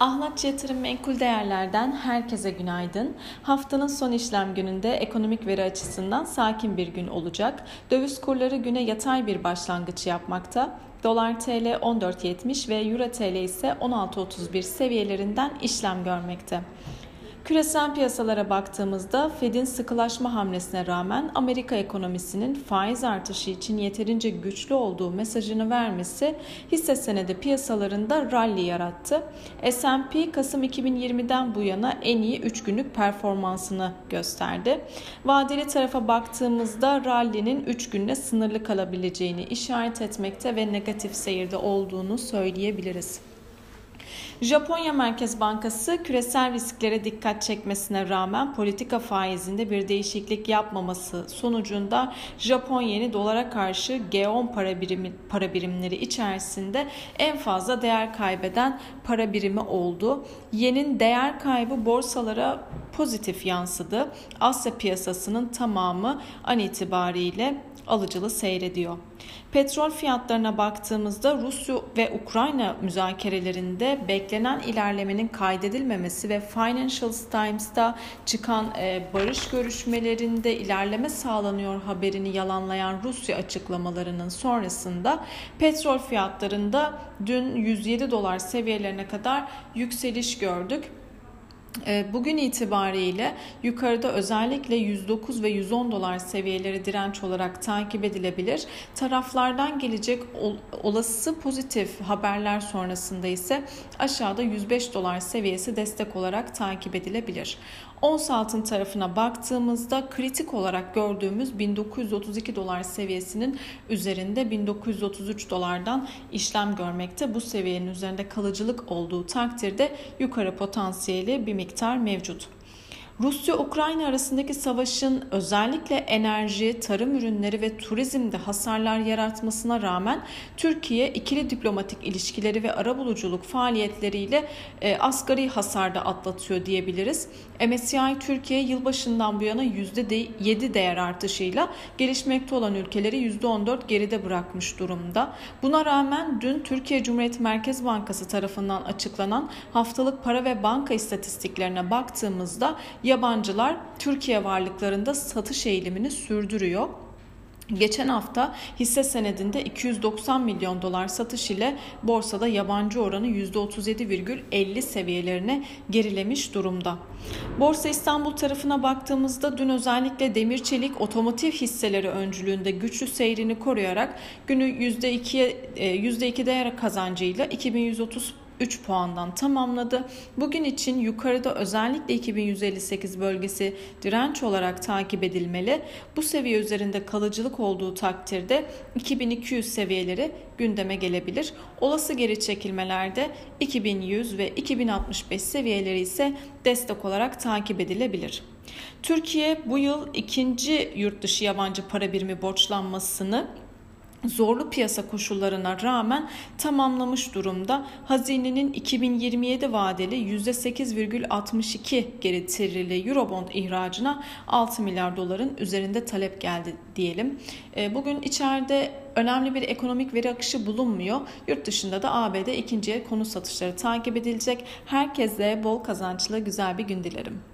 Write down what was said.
Ahlatçı Yatırım Menkul Değerler'den herkese günaydın. Haftanın son işlem gününde ekonomik veri açısından sakin bir gün olacak. Döviz kurları güne yatay bir başlangıç yapmakta. Dolar TL 14.70 ve Euro TL ise 16.31 seviyelerinden işlem görmekte. Küresel piyasalara baktığımızda Fed'in sıkılaşma hamlesine rağmen Amerika ekonomisinin faiz artışı için yeterince güçlü olduğu mesajını vermesi hisse senedi piyasalarında rally yarattı. S&P Kasım 2020'den bu yana en iyi 3 günlük performansını gösterdi. Vadeli tarafa baktığımızda rally'nin 3 günle sınırlı kalabileceğini işaret etmekte ve negatif seyirde olduğunu söyleyebiliriz. Japonya Merkez Bankası küresel risklere dikkat çekmesine rağmen politika faizinde bir değişiklik yapmaması sonucunda Japon yeni dolara karşı G10 para, birimi, para birimleri içerisinde en fazla değer kaybeden para birimi oldu. Yenin değer kaybı borsalara pozitif yansıdı. Asya piyasasının tamamı an itibariyle alıcılı seyrediyor. Petrol fiyatlarına baktığımızda Rusya ve Ukrayna müzakerelerinde beklenen ilerlemenin kaydedilmemesi ve Financial Times'ta çıkan e, barış görüşmelerinde ilerleme sağlanıyor haberini yalanlayan Rusya açıklamalarının sonrasında petrol fiyatlarında dün 107 dolar seviyelerine kadar yükseliş gördük. Ee, bugün itibariyle yukarıda özellikle 109 ve 110 dolar seviyeleri direnç olarak takip edilebilir. Taraflardan gelecek olası pozitif haberler sonrasında ise aşağıda 105 dolar seviyesi destek olarak takip edilebilir. Ons altın tarafına baktığımızda kritik olarak gördüğümüz 1932 dolar seviyesinin üzerinde 1933 dolardan işlem görmekte. Bu seviyenin üzerinde kalıcılık olduğu takdirde yukarı potansiyeli bir miktar mevcut. Rusya-Ukrayna arasındaki savaşın özellikle enerji, tarım ürünleri ve turizmde hasarlar yaratmasına rağmen Türkiye ikili diplomatik ilişkileri ve arabuluculuk faaliyetleriyle e, asgari hasarda atlatıyor diyebiliriz. MSCI Türkiye yılbaşından bu yana %7 değer artışıyla gelişmekte olan ülkeleri %14 geride bırakmış durumda. Buna rağmen dün Türkiye Cumhuriyet Merkez Bankası tarafından açıklanan haftalık para ve banka istatistiklerine baktığımızda yabancılar Türkiye varlıklarında satış eğilimini sürdürüyor. Geçen hafta hisse senedinde 290 milyon dolar satış ile borsada yabancı oranı %37,50 seviyelerine gerilemiş durumda. Borsa İstanbul tarafına baktığımızda dün özellikle demir çelik otomotiv hisseleri öncülüğünde güçlü seyrini koruyarak günü %2'ye %2 değer kazancıyla 2130 3 puandan tamamladı. Bugün için yukarıda özellikle 2158 bölgesi direnç olarak takip edilmeli. Bu seviye üzerinde kalıcılık olduğu takdirde 2200 seviyeleri gündeme gelebilir. Olası geri çekilmelerde 2100 ve 2065 seviyeleri ise destek olarak takip edilebilir. Türkiye bu yıl ikinci yurt dışı yabancı para birimi borçlanmasını zorlu piyasa koşullarına rağmen tamamlamış durumda. Hazinenin 2027 vadeli %8,62 getirili Eurobond ihracına 6 milyar doların üzerinde talep geldi diyelim. E, bugün içeride önemli bir ekonomik veri akışı bulunmuyor. Yurt dışında da ABD ikinciye konu satışları takip edilecek. Herkese bol kazançlı güzel bir gün dilerim.